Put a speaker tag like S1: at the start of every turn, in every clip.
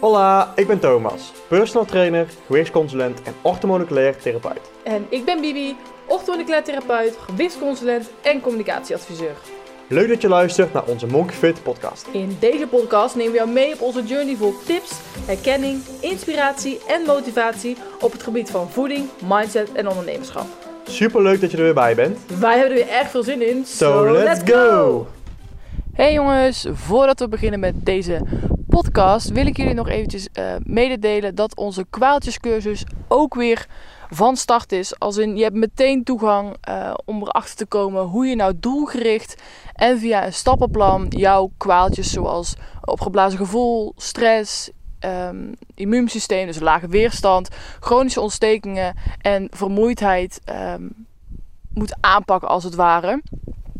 S1: Hola, ik ben Thomas, personal trainer, gewichtsconsulent en orthomoleculair therapeut.
S2: En ik ben Bibi, orthomoleculair therapeut, gewichtsconsulent en communicatieadviseur.
S1: Leuk dat je luistert naar onze Monkey Fit podcast.
S2: In deze podcast nemen we jou mee op onze journey vol tips, herkenning, inspiratie en motivatie op het gebied van voeding, mindset en ondernemerschap.
S1: Super leuk dat je er weer bij bent.
S2: Wij hebben er weer erg veel zin in.
S1: So, let's go!
S2: Hey jongens, voordat we beginnen met deze podcast wil ik jullie nog eventjes eh, mededelen dat onze kwaaltjescursus ook weer van start is. Als in, je hebt meteen toegang uh, om erachter te komen hoe je nou doelgericht en via een stappenplan jouw kwaaltjes zoals opgeblazen gevoel, stress, um, immuunsysteem, dus lage weerstand, chronische ontstekingen en vermoeidheid um, moet aanpakken als het ware.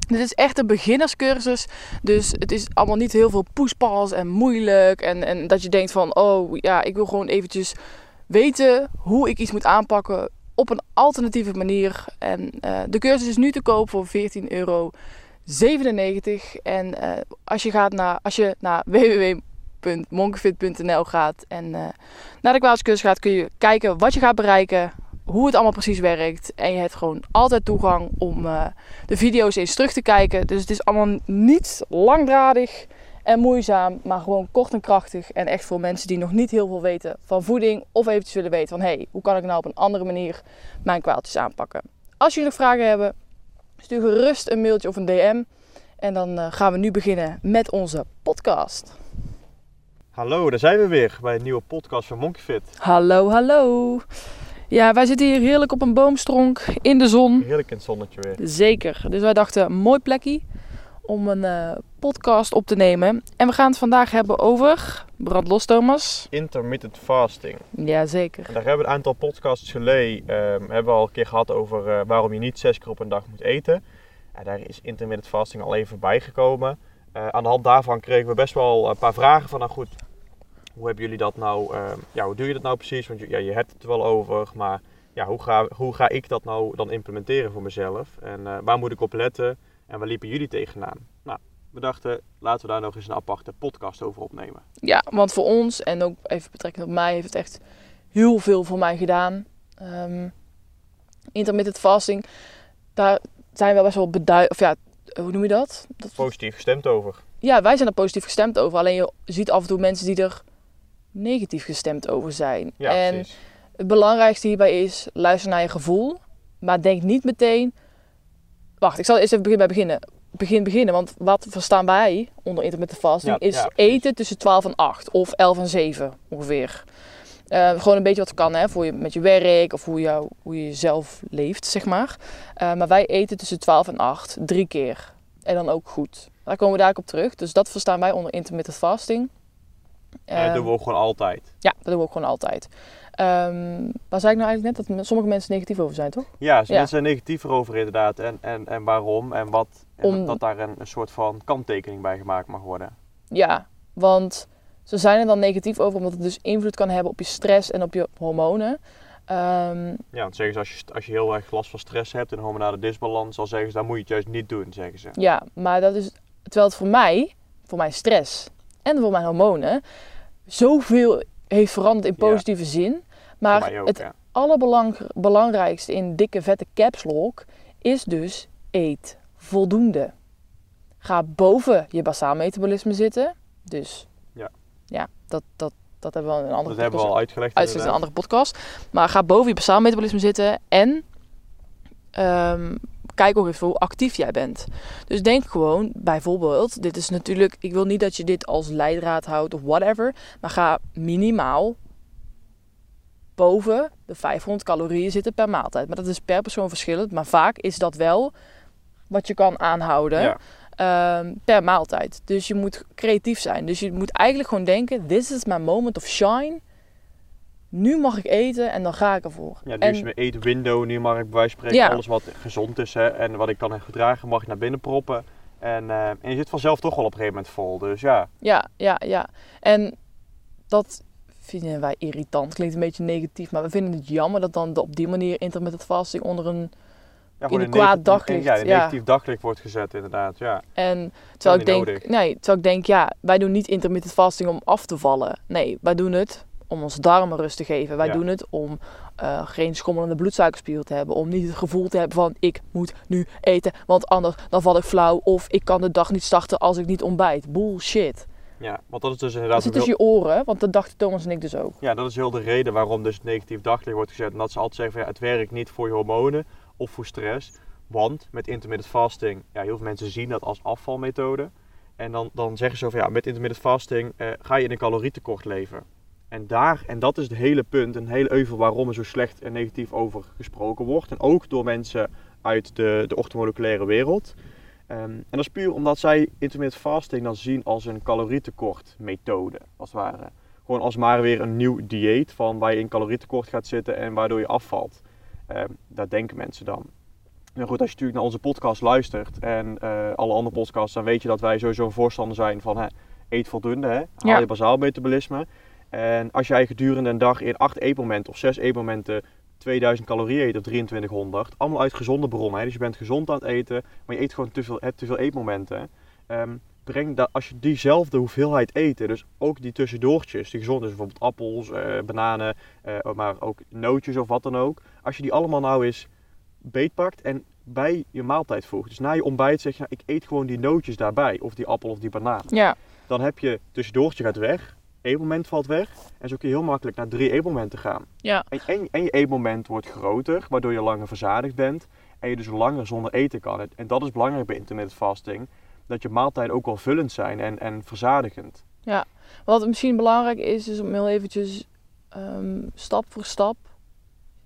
S2: Dit is echt een beginnerscursus. Dus het is allemaal niet heel veel poespas en moeilijk. En, en dat je denkt van, oh ja, ik wil gewoon eventjes weten hoe ik iets moet aanpakken op een alternatieve manier. En uh, de cursus is nu te koop voor 14,97 euro. En uh, als je gaat naar, als je naar www.monkefit.nl gaat en uh, naar de kwaalscursus gaat, kun je kijken wat je gaat bereiken, hoe het allemaal precies werkt. En je hebt gewoon altijd toegang om uh, de video's eens terug te kijken. Dus het is allemaal niet langdradig en moeizaam, maar gewoon kort en krachtig. En echt voor mensen die nog niet heel veel weten van voeding. Of eventjes willen weten van, hé, hey, hoe kan ik nou op een andere manier mijn kwaaltjes aanpakken. Als jullie nog vragen hebben, stuur gerust een mailtje of een DM. En dan uh, gaan we nu beginnen met onze podcast.
S1: Hallo, daar zijn we weer bij een nieuwe podcast van Monkey Fit.
S2: Hallo, hallo. Ja, wij zitten hier heerlijk op een boomstronk in de zon.
S1: Heerlijk in het zonnetje weer.
S2: Zeker. Dus wij dachten, mooi plekje om een uh, podcast op te nemen. En we gaan het vandaag hebben over, brand los Thomas.
S1: Intermittent fasting.
S2: Jazeker.
S1: En daar hebben we een aantal podcasts geleden, um, hebben we al een keer gehad over uh, waarom je niet zes keer op een dag moet eten. En daar is intermittent fasting al even bijgekomen. Uh, aan de hand daarvan kregen we best wel een paar vragen van, nou goed, hoe hebben jullie dat nou, uh, ja, hoe doe je dat nou precies? Want je, ja, je hebt het er wel over, maar ja, hoe, ga, hoe ga ik dat nou dan implementeren voor mezelf? En uh, waar moet ik op letten? En waar liepen jullie tegenaan? Nou, we dachten, laten we daar nog eens een aparte podcast over opnemen.
S2: Ja, want voor ons, en ook even betrekkend op mij, heeft het echt heel veel voor mij gedaan. Um, intermittent fasting, daar zijn we best wel beduid, of ja, hoe noem je dat? dat?
S1: Positief gestemd over.
S2: Ja, wij zijn er positief gestemd over. Alleen je ziet af en toe mensen die er negatief gestemd over zijn.
S1: Ja,
S2: en
S1: precies.
S2: het belangrijkste hierbij is, luister naar je gevoel. Maar denk niet meteen... Wacht, ik zal eerst even begin bij beginnen. Begin beginnen, want wat verstaan wij onder intermittent fasting...
S1: Ja,
S2: is
S1: ja,
S2: eten tussen 12 en 8 of 11 en 7 ongeveer. Uh, gewoon een beetje wat kan hè, voor je, met je werk of hoe, jou, hoe je zelf leeft, zeg maar. Uh, maar wij eten tussen 12 en 8, drie keer. En dan ook goed. Daar komen we daar op terug. Dus dat verstaan wij onder intermittent fasting.
S1: En dat doen we ook gewoon altijd.
S2: Ja, dat doen we ook gewoon altijd. Um, waar zei ik nou eigenlijk net? Dat sommige mensen negatief over zijn, toch?
S1: Ja,
S2: Ja.
S1: mensen zijn negatiever over inderdaad. En, en, en waarom en wat. En
S2: Om-
S1: dat, dat daar een, een soort van kanttekening bij gemaakt mag worden.
S2: Ja, want ze zijn er dan negatief over omdat het dus invloed kan hebben op je stress en op je hormonen. Um,
S1: Ja, want zeggen ze als je, als je heel erg last van stress hebt en hormonale disbalans, dan zeggen ze, dan moet je het juist niet doen, zeggen ze.
S2: ja, maar dat is... Terwijl het voor mij, voor mijn stress en voor mijn hormonen, zoveel heeft veranderd in
S1: Ja.
S2: positieve zin. Maar
S1: ook,
S2: het
S1: ja.
S2: allerbelangrijkste in dikke vette caps lock is dus eet voldoende. Ga boven je basaal metabolisme zitten. Dus
S1: Ja.
S2: ja dat, dat, dat hebben we in een andere
S1: Dat hebben we al uitgelegd.
S2: uitgelegd in een andere podcast. Maar ga boven je basaal metabolisme zitten en ehm, kijk ook even hoe actief jij bent. Dus denk gewoon, bijvoorbeeld, dit is natuurlijk, ik wil niet dat je dit als leidraad houdt of whatever, maar ga minimaal boven de 500 calorieën zitten per maaltijd. Maar dat is per persoon verschillend, maar vaak is dat wel wat je kan aanhouden
S1: Ja.
S2: ehm, per maaltijd. Dus je moet creatief zijn. Dus je moet eigenlijk gewoon denken: this is my moment of shine. Nu mag ik eten en dan ga ik ervoor.
S1: Ja, nu
S2: en
S1: is mijn eetwindow, nu mag ik bij wijze van
S2: Ja.
S1: alles wat gezond is hè, en wat ik kan gedragen, mag ik naar binnen proppen. En, eh, en je zit vanzelf toch wel op een gegeven moment vol. Dus ja,
S2: ja, ja, ja. En dat vinden wij irritant. Klinkt een beetje negatief, maar we vinden het jammer dat dan op die manier intermittent fasting onder een
S1: Ja,
S2: in een
S1: een
S2: kwaad daglicht,
S1: Ja,
S2: ja.
S1: negatief daglicht wordt gezet inderdaad, ja.
S2: En terwijl ik denk,
S1: nodig.
S2: nee, terwijl ik denk, ja, wij doen niet intermittent fasting om af te vallen. Nee, wij doen het om onze darmen rust te geven. Wij
S1: Ja.
S2: doen het om eh, geen schommelende bloedsuikerspiegel te hebben. Om niet het gevoel te hebben van ik moet nu eten, want anders dan val ik flauw. Of ik kan de dag niet starten als ik niet ontbijt. Bullshit.
S1: Ja, want dat is dus
S2: Dat
S1: inderdaad...
S2: zit
S1: een
S2: tussen je oren, want dat dachten Thomas en ik dus ook.
S1: Ja, dat is heel de reden waarom dus het negatief daglicht wordt gezet. En dat ze altijd zeggen van ja, het werkt niet voor je hormonen of voor stress. Want met intermittent fasting, ja, heel veel mensen zien dat als afvalmethode. En dan, dan zeggen ze van ja, met intermittent fasting eh, ga je in een calorietekort leven. En daar, en dat is het hele punt, een hele euvel waarom er zo slecht en negatief over gesproken wordt. En ook door mensen uit de, de orthomoleculaire wereld. Ehm, en dat is puur omdat zij intermittent fasting dan zien als een calorietekort methode, als het ware. Gewoon als maar weer een nieuw dieet van waar je in calorietekort gaat zitten en waardoor je afvalt. Ehm dat denken mensen dan. Nou goed, als je natuurlijk naar onze podcast luistert en eh, alle andere podcasts, dan weet je dat wij sowieso een voorstander zijn van hè, eet voldoende, hè? haal
S2: Ja.
S1: je bazaal metabolisme. En als jij gedurende een dag in acht eetmomenten of zes eetmomenten 2000 calorieën eet of 2300, allemaal uit gezonde bronnen. Hè? Dus je bent gezond aan het eten, maar je eet gewoon te veel, hebt te veel eetmomenten. Breng dat, als je diezelfde hoeveelheid eten, dus ook die tussendoortjes, die gezond is, bijvoorbeeld appels, eh, bananen, eh, maar ook nootjes of wat dan ook. Als je die allemaal nou eens beetpakt en bij je maaltijd voegt. Dus na je ontbijt zeg je, nou, ik eet gewoon die nootjes daarbij, of die appel of die banaan.
S2: Ja,
S1: Dan heb je tussendoortje gaat weg, eetmoment valt weg. En zo kun je heel makkelijk naar drie eetmomenten gaan.
S2: ja,
S1: En, en, en je eetmoment wordt groter, waardoor je langer verzadigd bent. En je dus langer zonder eten kan. En- En dat is belangrijk bij intermittent fasting. Dat je maaltijden ook wel vullend zijn en, en verzadigend.
S2: Wat misschien belangrijk is, is om heel eventjes ehm, stap voor stap,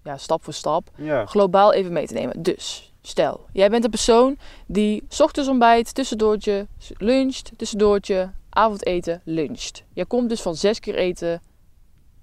S2: ja, stap voor stap,
S1: Ja,
S2: globaal even mee te nemen. Dus, stel, jij bent een persoon die ochtends ontbijt, tussendoortje, luncht, tussendoortje, avondeten, luncht. Jij komt dus van zes keer eten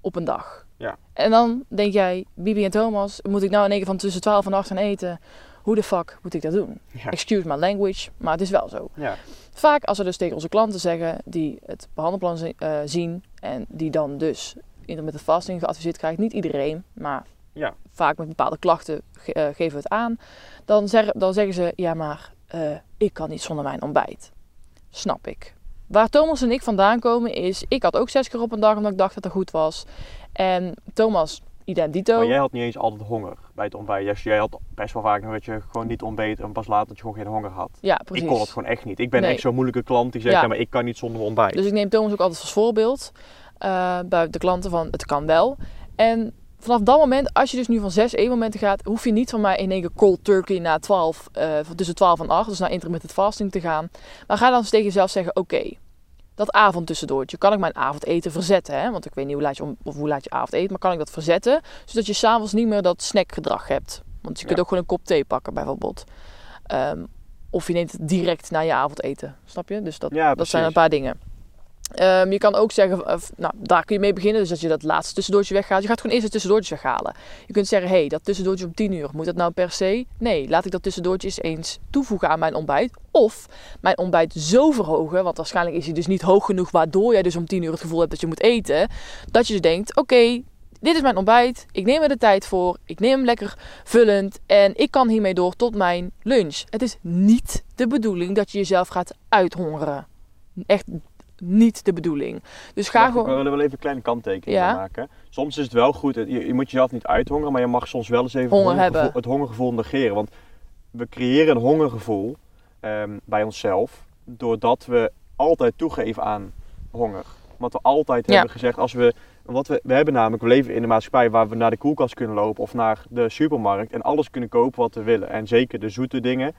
S2: op een dag.
S1: Ja.
S2: En dan denk jij, Bibi en Thomas, moet ik nou in één keer van tussen 12 en 8 gaan eten? Hoe de fuck moet ik dat doen?
S1: ja,
S2: Excuse my language, maar het is wel zo.
S1: ja.
S2: Vaak als we dus tegen onze klanten zeggen die het behandelplan zi- eh, zien en die dan dus intermittent fasting geadviseerd krijgt, niet iedereen, maar
S1: Ja.
S2: vaak met bepaalde klachten ge- eh, geven we het aan, dan, zeggen dan zeggen ze ja maar eh, ik kan niet zonder mijn ontbijt. Snap ik. Waar Thomas en ik vandaan komen is, ik had ook zes keer op een dag omdat ik dacht dat het goed was. En Thomas, identito.
S1: Maar jij had niet eens altijd honger bij het ontbijt. Jij- Jij had best wel vaak nog dat je gewoon niet ontbeet en pas later dat je gewoon geen honger had.
S2: Ja, precies.
S1: Ik kon het gewoon echt niet. Ik ben
S2: Nee.
S1: echt zo'n moeilijke klant die zegt,
S2: Ja.
S1: ja. maar ik kan niet zonder ontbijt.
S2: Dus ik neem Thomas ook altijd als voorbeeld eh, bij de klanten van het kan wel. En vanaf dat moment, als je dus nu van zes eetmomenten gaat, hoef je niet van mij in één keer cold turkey na 12, eh, tussen 12 en 8, dus naar intermittent fasting te gaan. Maar ga dan tegen jezelf zeggen, oké, dat avondtussendoortje, kan ik mijn avondeten verzetten? Hè? Want ik weet niet hoe laat je, om, of hoe laat je avondeten, maar kan ik dat verzetten? Zodat je s'avonds niet meer dat snackgedrag hebt. Want je kunt
S1: Ja.
S2: ook gewoon een kop thee pakken bijvoorbeeld. Ehm, of je neemt het direct na je avondeten, snap je? Dus dat,
S1: Ja,
S2: dat zijn een paar dingen. Ehm, je kan ook zeggen, eh, nou, daar kun je mee beginnen. Dus dat je dat laatste tussendoortje weggaat. Je gaat gewoon eerst het tussendoortje weghalen. Je kunt zeggen, hé, hey, dat tussendoortje om 10 uur, moet dat nou per se? Nee, laat ik dat tussendoortje eens eens toevoegen aan mijn ontbijt. Of mijn ontbijt zo verhogen, want waarschijnlijk is hij dus niet hoog genoeg, waardoor jij dus om 10 uur het gevoel hebt dat je moet eten. Dat je dus denkt, oké, dit is mijn ontbijt. Ik neem er de tijd voor. Ik neem hem lekker vullend. En ik kan hiermee door tot mijn lunch. Het is niet de bedoeling dat je jezelf gaat uithongeren. Echt niet de bedoeling. Dus ga gewoon...
S1: Ik wil wel even een kleine kanttekening
S2: Ja.
S1: maken. Soms is het wel goed, je, je moet jezelf niet uithongeren, maar je mag soms wel eens even
S2: Honger
S1: het, hongergevoel,
S2: hebben.
S1: het hongergevoel negeren. Want we creëren een hongergevoel ehm, bij onszelf doordat we altijd toegeven aan honger. Want we altijd
S2: Ja.
S1: hebben gezegd, als we, wat we, we hebben namelijk, we leven in een maatschappij waar we naar de koelkast kunnen lopen of naar de supermarkt en alles kunnen kopen wat we willen. En zeker de zoete dingen,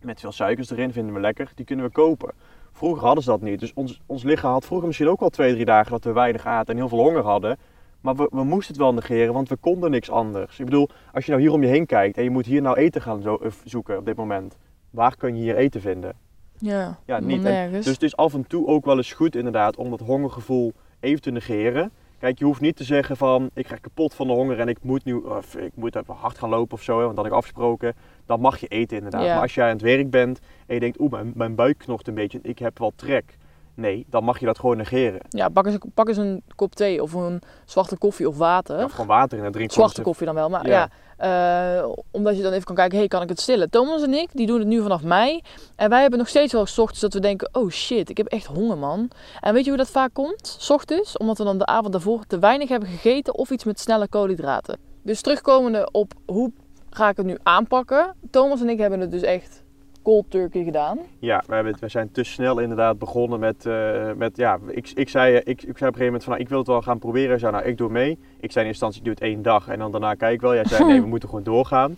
S1: met veel suikers erin, vinden we lekker, die kunnen we kopen. Vroeger hadden ze dat niet. Dus ons, ons lichaam had vroeger misschien ook wel twee, drie dagen dat we weinig aten en heel veel honger hadden. Maar we, we moesten het wel negeren, want we konden niks anders. Ik bedoel, als je nou hier om je heen kijkt en je moet hier nou eten gaan zo, eh, zoeken op dit moment. Waar kun je hier eten vinden?
S2: Ja,
S1: Ja, niet. En. Dus het is af en toe ook wel eens goed inderdaad om dat hongergevoel even te negeren. Kijk, je hoeft niet te zeggen van ik krijg kapot van de honger en ik moet nu of ik moet even hard gaan lopen of zo, want dat had ik afgesproken. Dan mag je eten inderdaad.
S2: Ja.
S1: Maar als jij aan het werk bent en je denkt, oeh, mijn, mijn buik knocht een beetje, ik heb wel trek. Nee, dan mag je dat gewoon negeren.
S2: Ja, pak eens, pak eens een kop thee of een zwarte koffie of water.
S1: Of gewoon water in en drink gewoon
S2: Zwarte koffie dan wel, maar ja.
S1: Ja.
S2: Eh, omdat je dan even kan kijken, hey, kan ik het stillen? Thomas en ik, die doen het nu vanaf mei. En wij hebben nog steeds wel 's ochtends dat we denken, oh shit, ik heb echt honger man. En weet je hoe dat vaak komt? 's ochtends, omdat we dan de avond daarvoor te weinig hebben gegeten of iets met snelle koolhydraten. Dus terugkomende op hoe ga ik het nu aanpakken? Thomas en ik hebben het dus echt cold turkey gedaan.
S1: Ja, we, hebben, we zijn te snel inderdaad begonnen met, eh, met ja, ik, ik, zei, ik, ik zei op een gegeven moment van, nou, ik wil het wel gaan proberen. Zei, nou, ik doe mee. Ik zei in instantie, ik doe het één dag en dan daarna kijk ik wel. Jij zei, nee, we moeten gewoon doorgaan.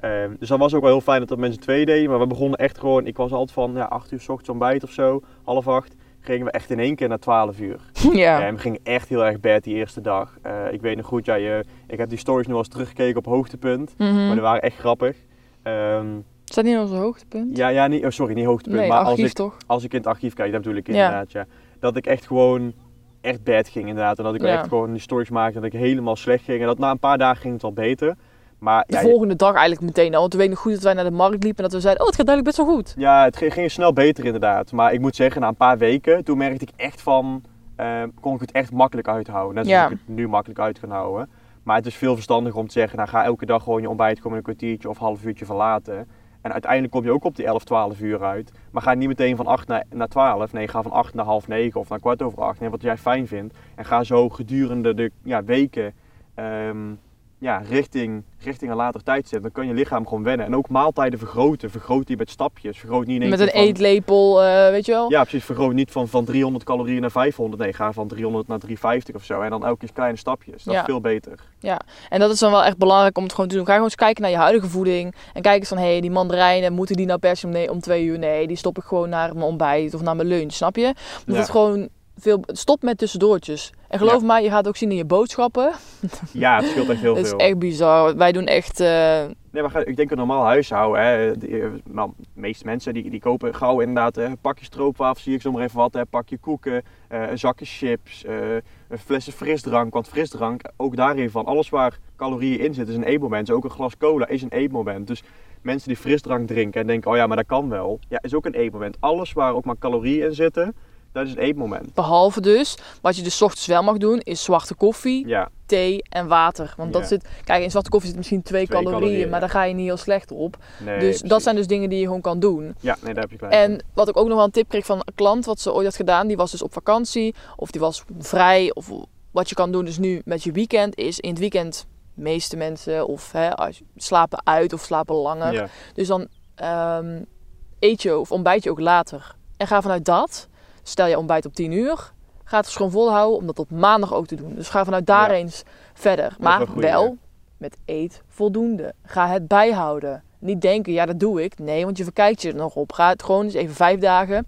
S1: Ehm, dus dat was ook wel heel fijn dat dat mensen twee deden. Maar we begonnen echt gewoon, ik was altijd van, ja, acht uur s ochtends ontbijt of zo, half acht. Gingen we echt in één keer naar 12 uur.
S2: Ja.
S1: En we gingen echt heel erg bad die eerste dag. Eh, ik weet nog goed, ja, je, ik heb die stories nu wel eens teruggekeken op hoogtepunt.
S2: Mhm.
S1: Maar die waren echt grappig. Ehm,
S2: Is dat niet onze hoogtepunt?
S1: ja, ja niet, oh, sorry, niet hoogtepunt.
S2: nee,
S1: maar als ik,
S2: toch?
S1: als ik in het archief kijk, dat bedoel ik inderdaad, ja. Dat ik echt gewoon echt bad ging inderdaad. En dat ik
S2: Ja.
S1: echt gewoon die stories maakte dat ik helemaal slecht ging. En dat na een paar dagen ging het al beter. Maar
S2: De
S1: ja,
S2: volgende dag eigenlijk meteen al. Want we weten nog goed dat wij naar de markt liepen en dat we zeiden, oh het gaat eigenlijk best wel goed.
S1: ja, het ging, ging snel beter inderdaad. Maar ik moet zeggen, na een paar weken, toen merkte ik echt van, eh, kon ik het echt makkelijk uithouden. Net zoals
S2: Ja.
S1: ik het nu makkelijk uit kan houden. Maar het is veel verstandiger om te zeggen, nou ga elke dag gewoon je ontbijt komen een kwartiertje of half uurtje verlaten. En uiteindelijk kom je ook op die 11, 12 uur uit. Maar ga niet meteen van 8 naar, naar 12. Nee, ga van 8 naar half 9 of naar kwart over 8. Nee, wat jij fijn vindt. En ga zo gedurende de ja, weken ehm, ja, richting, richting een later tijdstip. Dan kan je lichaam gewoon wennen. En ook maaltijden vergroten. Vergroot die met stapjes. Vergroot niet in één
S2: Met een
S1: van-
S2: eetlepel, eh, weet je wel.
S1: ja, precies. Vergroot niet van, van 300 calorieën naar 500. Nee, ga van 300 naar 350 of zo. En dan elke keer kleine stapjes. Dat
S2: Ja.
S1: is veel beter.
S2: En dat is dan wel echt belangrijk om het gewoon te doen. Ga gewoon eens kijken naar je huidige voeding. En kijk eens van, hé, hey, die mandarijnen, moeten die nou per se om, nee, om twee uur? Nee, die stop ik gewoon naar mijn ontbijt of naar mijn lunch, snap je?
S1: Ja.
S2: het gewoon veel... Stop met tussendoortjes. En geloof mij, je gaat het ook zien in je boodschappen.
S1: Ja, het scheelt echt heel
S2: Dat is
S1: veel.
S2: echt bizar. Wij doen echt... eh,
S1: Nee, maar ik denk een normaal huishouden. Hè, eh, nou, de meeste mensen die, die kopen gauw inderdaad een pakje stroopwafels, zie ik zomaar even wat. Hè, een pakje koeken, eh, een zakje chips, een flessen frisdrank. Want frisdrank, ook daarin van alles waar calorieën in zitten, is een eetmoment. Ook een glas cola is een eetmoment. Dus mensen die frisdrank drinken en denken, oh ja, maar dat kan wel. Ja, is ook een eetmoment. Alles waar ook maar calorieën in zitten, dat is een eetmoment.
S2: behalve dus, wat je dus ochtends wel mag doen, is zwarte koffie,
S1: Ja,
S2: thee en water. Want dat zit... Kijk, in zwarte koffie zit misschien twee,
S1: Twee
S2: calorieën,
S1: calorieën,
S2: maar daar ga je niet heel slecht op.
S1: nee,
S2: dus dat zijn dus dingen die je gewoon kan doen.
S1: Ja, nee, daar heb je gelijk.
S2: En wat ik ook nog wel een tip kreeg van een klant, wat ze ooit had gedaan, die was dus op vakantie of die was vrij. Of wat je kan doen dus nu met je weekend is in het weekend, meeste mensen of hè, slapen uit of slapen langer.
S1: Ja.
S2: Dus dan ehm, eet je of ontbijt je ook later. En ga vanuit dat, stel je ontbijt op 10 uur, ga het gewoon volhouden om dat op maandag ook te doen. Dus ga vanuit daar
S1: Ja.
S2: eens verder. Maar
S1: wel goed,
S2: wel
S1: ja.
S2: met eet voldoende. Ga het bijhouden. Niet denken, ja dat doe ik. Nee, want je verkijkt je er nog op. Ga het gewoon eens even vijf dagen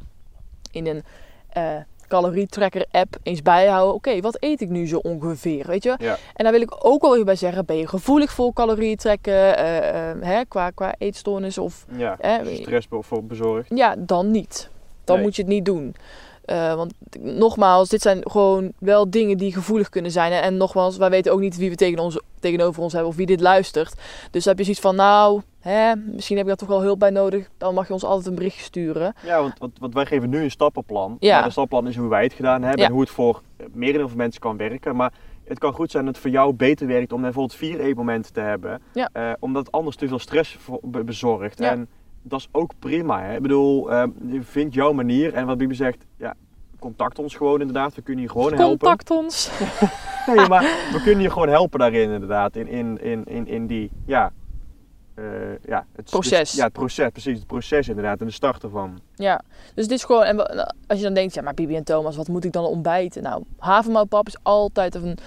S2: in een eh calorietracker app eens bijhouden. Oké, wat eet ik nu zo ongeveer, weet je?
S1: Ja.
S2: En daar wil ik ook wel even bij zeggen, ben je gevoelig voor calorieën trekken, eh, eh, hè, qua, qua eetstoornis of
S1: ja.
S2: hè,
S1: Stress voor bezorgd.
S2: ja, dan niet. Dan
S1: Nee.
S2: moet je het niet doen. Eh, want nogmaals, dit zijn gewoon wel dingen die gevoelig kunnen zijn. En, en nogmaals, wij weten ook niet wie we tegen ons, tegenover ons hebben of wie dit luistert. Dus heb je zoiets van, nou, hè, misschien heb ik daar toch wel hulp bij nodig. Dan mag je ons altijd een berichtje sturen.
S1: Ja, want, want, want wij geven nu een stappenplan.
S2: Ja.
S1: Maar dat stappenplan is hoe wij het gedaan hebben
S2: Ja.
S1: en hoe het voor van mensen kan werken. Maar het kan goed zijn dat het voor jou beter werkt om bijvoorbeeld vier eetmomenten te hebben.
S2: Ja.
S1: Eh, omdat het anders te veel stress bezorgt.
S2: Ja.
S1: En dat is ook prima. Hè? Ik bedoel, eh, je vindt jouw manier. En wat Bibi zegt, ja, contact ons gewoon inderdaad. We kunnen je gewoon helpen.
S2: Contact ons.
S1: Nee, maar we kunnen je gewoon helpen daarin inderdaad. In, in, in, in, in die, ja... eh, ja, het
S2: Proces.
S1: ja, het proces, precies. Het proces inderdaad. En de start ervan.
S2: Ja, dus dit is gewoon, en als je dan denkt, ja maar Bibi en Thomas, wat moet ik dan ontbijten? Nou, havermoutpap is altijd een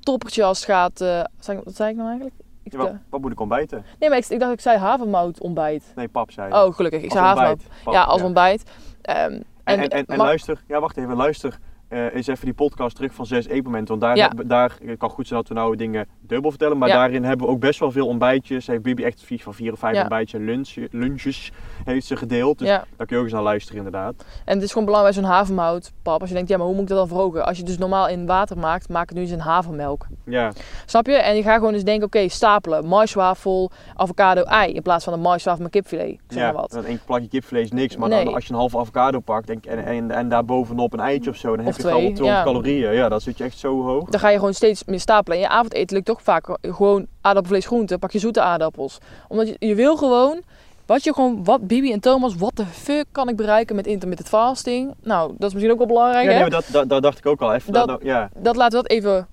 S2: toppertje als het gaat, eh, wat zei ik nou eigenlijk? Ik,
S1: Ja, wat,
S2: eh,
S1: wat moet ik ontbijten?
S2: nee, maar ik, ik dacht ik zei havermout ontbijt.
S1: Nee, pap zei je.
S2: Oh, gelukkig, ik
S1: Als
S2: zei havermout. Ja, als ontbijt. Ehm,
S1: En, en, en, en
S2: maar-
S1: luister, ja wacht even, luister eh eens even die podcast terug van 6 eetmomenten. Want daar,
S2: Ja.
S1: daar het kan goed zijn dat we nou dingen dubbel vertellen, maar
S2: Ja.
S1: daarin hebben we ook best wel veel ontbijtjes. Heeft Bibi echt vies van vier of vijf
S2: Ja.
S1: ontbijtjes en lunch, lunches heeft ze gedeeld. Dus daar kun je ook eens naar luisteren inderdaad.
S2: en het is gewoon belangrijk zo'n havermoutpap. Als je denkt, ja, maar hoe moet ik dat dan verhogen? Als je het dus normaal in water maakt, maak het nu eens in havermelk.
S1: Ja,
S2: Snap je? En je gaat gewoon eens denken, oké, stapelen. Maiswafel, avocado, ei. In plaats van een maiswafel met kipfilet. Zeg
S1: ja
S2: maar wat.
S1: dan één plakje kipvlees niks, maar
S2: Nee.
S1: dan als je een halve avocado pakt en, en, en, en daar bovenop een eitje of zo, dan heb je
S2: twee.
S1: 200
S2: Ja.
S1: calorieën. Ja, dat zit je echt zo hoog.
S2: Dan ga je gewoon steeds meer stapelen. En je avondeten lukt toch vaak gewoon aardappelvlees, groente. Pak je zoete aardappels. Omdat je, je wil gewoon, wat je gewoon, wat Bibi en Thomas, wat de fuck kan ik bereiken met intermittent fasting? Nou, dat is misschien ook wel belangrijk,
S1: Ja, nee,
S2: hè?
S1: maar dat, dat, dat dacht ik ook al even.
S2: Dat-
S1: Dat, ja.
S2: Dat laten we dat even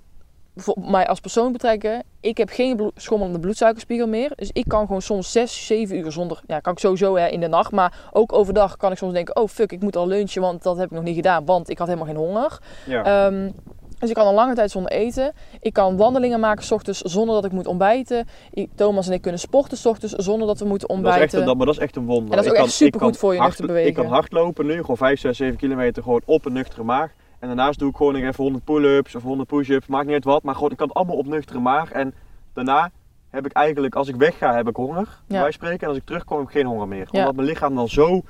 S2: voor mij als persoon betrekken. Ik heb geen schommelende bloedsuikerspiegel meer. Dus ik kan gewoon soms 6, 7 uur zonder... Ja, kan ik sowieso hè, in de nacht. Maar ook overdag kan ik soms denken... Oh fuck, ik moet al lunchen, want dat heb ik nog niet gedaan. Want ik had helemaal geen honger.
S1: Ja.
S2: Ehm, dus ik kan een lange tijd zonder eten. Ik kan wandelingen maken s ochtends zonder dat ik moet ontbijten. Ik- Thomas en ik kunnen sporten s ochtends zonder dat we moeten
S1: dat is
S2: ontbijten.
S1: echt, een- dat, maar dat is echt een wonder.
S2: En dat is
S1: Ik
S2: ook
S1: kan-
S2: echt supergoed
S1: ik kan
S2: voor je
S1: hard-
S2: nuchter bewegen.
S1: Ik kan hardlopen nu, gewoon 5, 6, 7 kilometer gewoon op een nuchtere maag. En daarnaast doe ik gewoon nog even 100 pull-ups of 100 push-ups, maakt niet uit wat. Maar gewoon, ik kan het allemaal op nuchtere maag. En daarna heb ik eigenlijk, als ik wegga, heb ik honger.
S2: Ja.
S1: Wij spreken. En als ik terugkom, heb ik geen honger meer. Omdat mijn lichaam dan zo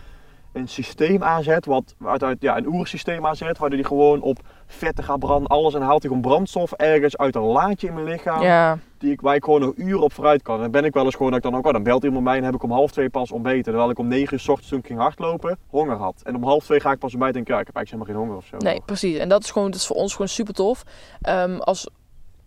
S1: een systeem aanzet, wat uit, uit ja, een oersysteem aanzet, waardoor hij gewoon op vetten gaat branden, alles. En haalt hij gewoon brandstof ergens uit een laadje in mijn lichaam
S2: Ja,
S1: die ik, waar ik gewoon nog uren op vooruit kan. En dan ben ik wel eens gewoon dat ik dan ook, oh, dan belt iemand mij en heb ik om half twee pas ontbeten. Terwijl ik om negen uur 's ochtends toen ik ging hardlopen, honger had. En om half twee ga ik pas ontbijten en denk ik, ja, ik heb eigenlijk helemaal geen honger of zo.
S2: nee, precies. En dat is, gewoon, dat is voor ons gewoon super tof. Ehm, als,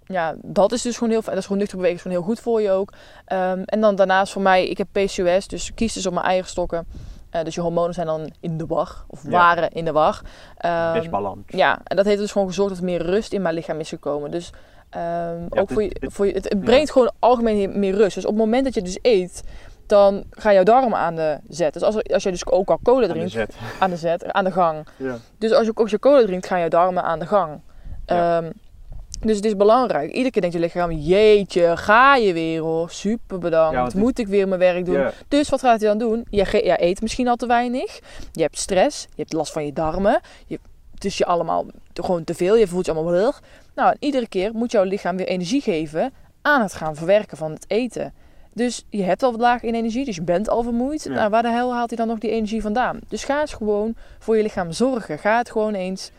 S2: ja, dat is dus gewoon heel fijn. Dat is gewoon nuchter bewegen, is gewoon heel goed voor je ook. Ehm, en dan daarnaast voor mij, ik heb PCOS, dus kies dus op mijn eigen stokken. Eh, dus je hormonen zijn dan in de war, of
S1: Ja.
S2: waren in de war. Ehm,
S1: Disbalans.
S2: Ja, en dat heeft dus gewoon gezorgd dat er meer rust in mijn lichaam is gekomen. Dus ehm, ook
S1: dit-
S2: voor je, voor je, het, het brengt gewoon algemeen meer rust. Dus op het moment dat je dus eet, dan gaan jouw darmen aan de zet. Dus als, er- als je dus ook al cola
S1: Aan de
S2: drinkt,
S1: zet.
S2: aan de zet, aan de gang.
S1: Ja.
S2: Dus als je ook je cola drinkt, gaan jouw darmen aan de gang.
S1: Ja.
S2: Dus het is belangrijk. Iedere keer denkt je lichaam, jeetje, ga je weer hoor. Super bedankt.
S1: Ja,
S2: Moet ik weer mijn werk doen? Dus wat gaat hij dan doen? Je, eet misschien al te weinig. Je hebt stress. Je hebt last van je darmen. Je, het is je allemaal te- gewoon te veel. Je voelt je allemaal wel. Nou, en iedere keer moet jouw lichaam weer energie geven aan het gaan verwerken van het eten. Dus je hebt al wat laag in energie, dus je bent al vermoeid.
S1: Ja.
S2: Nou, waar de hel haalt hij dan nog die energie vandaan? Dus ga eens gewoon voor je lichaam zorgen. Ga het gewoon eens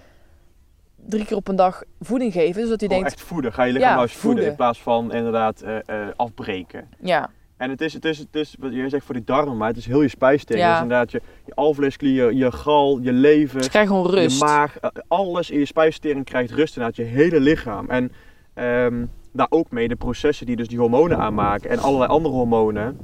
S2: drie keer op een dag voeding geven. Zodat hij denkt,
S1: echt voeden. Ga je lichaam
S2: Ja,
S1: juist voeden,
S2: voeden.
S1: in plaats van inderdaad eh, eh, afbreken.
S2: ja,
S1: En het is, het is, het is, wat je zegt voor die darmen, maar het is heel je spijsstelsel.
S2: Ja.
S1: Dus inderdaad je, je alvleesklier, je gal, je lever,
S2: dus krijg gewoon rust.
S1: je maag, eh, alles in je spijsvertering krijgt rust inderdaad, je hele lichaam. En ehm, daar ook mee de processen die dus die hormonen aanmaken en allerlei andere hormonen,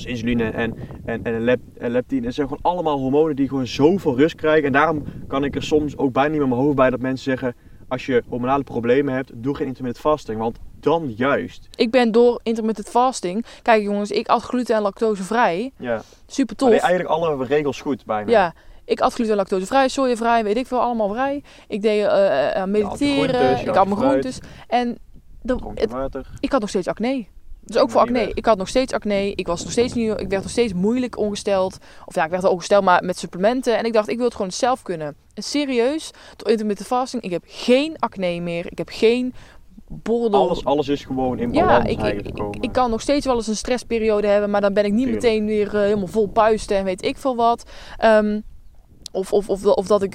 S1: zoals insuline en, en, en lep, en leptine. Het zijn gewoon allemaal hormonen die gewoon zoveel rust krijgen. En daarom kan ik er soms ook bijna niet met mijn hoofd bij dat mensen zeggen, als je hormonale problemen hebt, doe geen intermittent fasting. Want dan juist.
S2: Ik ben door intermittent fasting. Kijk jongens, ik at gluten en lactosevrij.
S1: Ja.
S2: Super tof.
S1: eigenlijk alle regels goed bijna.
S2: Ja, ik at gluten en lactosevrij, sojavrij, weet ik veel, allemaal vrij. Ik deed eh, eh, mediteren,
S1: groentes, je
S2: ik
S1: had
S2: mijn groentes. En
S1: je
S2: het, ik had nog steeds acne. Dus ook voor acne. Ik had nog steeds acne. Ik, was nog steeds niet, ik werd nog steeds moeilijk ongesteld. Of ja, ik werd wel ongesteld, maar met supplementen. En ik dacht, ik wil het gewoon zelf kunnen. En serieus, door intermittent fasting, ik heb geen acne meer. Ik heb geen bordel.
S1: Alles, alles is gewoon in
S2: Ja,
S1: balans
S2: ik, ik, ik, ik kan nog steeds wel eens een stressperiode hebben, maar dan ben ik niet
S1: Tuurlijk.
S2: meteen weer eh, helemaal vol puisten en weet ik veel wat. Ehm, of, of, of, of dat ik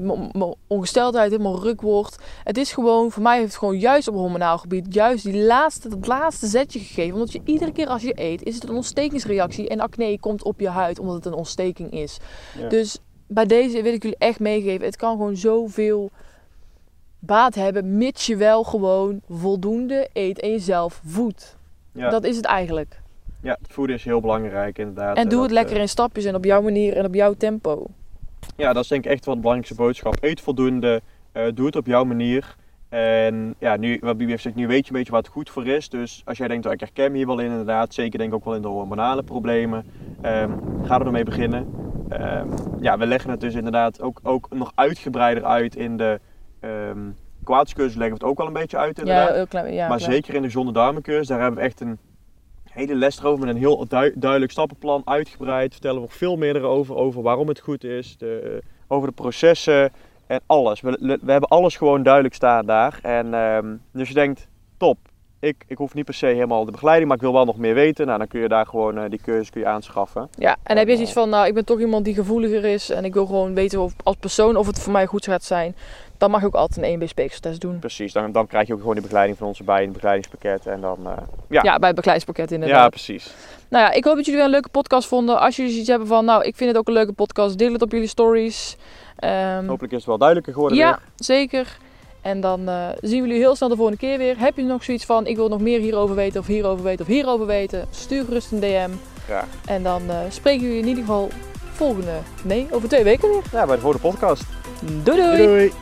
S2: m- ongesteldheid helemaal ruk word. Het is gewoon, voor mij heeft het gewoon juist op hormonaal gebied, juist die laatste, dat laatste zetje gegeven. Omdat je iedere keer als je eet, is het een ontstekingsreactie. En acne komt op je huid omdat het een ontsteking is.
S1: Ja.
S2: Dus bij deze wil ik jullie echt meegeven, het kan gewoon zoveel baat hebben, mits je wel gewoon voldoende eet en jezelf voedt.
S1: ja,
S2: Dat is het eigenlijk.
S1: ja, het voeden is heel belangrijk inderdaad.
S2: En doe
S1: dat,
S2: het lekker
S1: eh,
S2: in stapjes en op jouw manier en op jouw tempo.
S1: Ja, dat is denk ik echt wel de belangrijkste boodschap. Eet voldoende, eh, doe het op jouw manier. En ja, nu, wat Bibi heeft gezegd, nu weet je een beetje wat goed voor is. Dus als jij denkt, oh, ik herken me hier wel in inderdaad. Zeker denk ik ook wel in de hormonale problemen. ehm, ga er ermee beginnen. Ehm, ja, we leggen het dus inderdaad ook, ook nog uitgebreider uit in de ehm kwaadscursus leggen we het ook al een beetje uit inderdaad.
S2: Ja, heel klein. Ja,
S1: maar
S2: klein.
S1: zeker in de gezonde darmencursus, daar hebben we echt een hele les erover met een heel dui- duidelijk stappenplan uitgebreid. Vertellen we nog veel meer erover, over waarom het goed is, de, over de processen en alles. We, we hebben alles gewoon duidelijk staan daar. En ehm, dus je denkt, top, ik, ik hoef niet per se helemaal de begeleiding, maar ik wil wel nog meer weten. Nou, dan kun je daar gewoon eh, die cursus kun je aanschaffen.
S2: Ja, en heb je zoiets van, nou, ik ben toch iemand die gevoeliger is en ik wil gewoon weten of, als persoon of het voor mij goed gaat zijn, dan mag je ook altijd een 1B speekseltest doen.
S1: Precies, dan, dan krijg je ook gewoon die begeleiding van ons erbij in het begeleidingspakket. En dan, eh, ja.
S2: Ja, bij het begeleidingspakket
S1: ja,
S2: inderdaad.
S1: precies.
S2: Nou ja, ik hoop dat jullie weer een leuke podcast vonden. Als jullie iets hebben van, nou, ik vind het ook een leuke podcast, deel het op jullie stories. Ehm,
S1: Hopelijk is het wel duidelijker geworden
S2: ja,
S1: weer.
S2: zeker. En dan eh, zien we jullie heel snel de volgende keer weer. Heb je nog zoiets van, ik wil nog meer hierover weten, of hierover weten, of hierover weten? Stuur gerust een DM.
S1: Graag.
S2: En dan eh, spreken jullie in ieder geval volgende, nee, over twee weken weer.
S1: Ja, bij de volgende podcast.
S2: doei! doei.
S1: doei.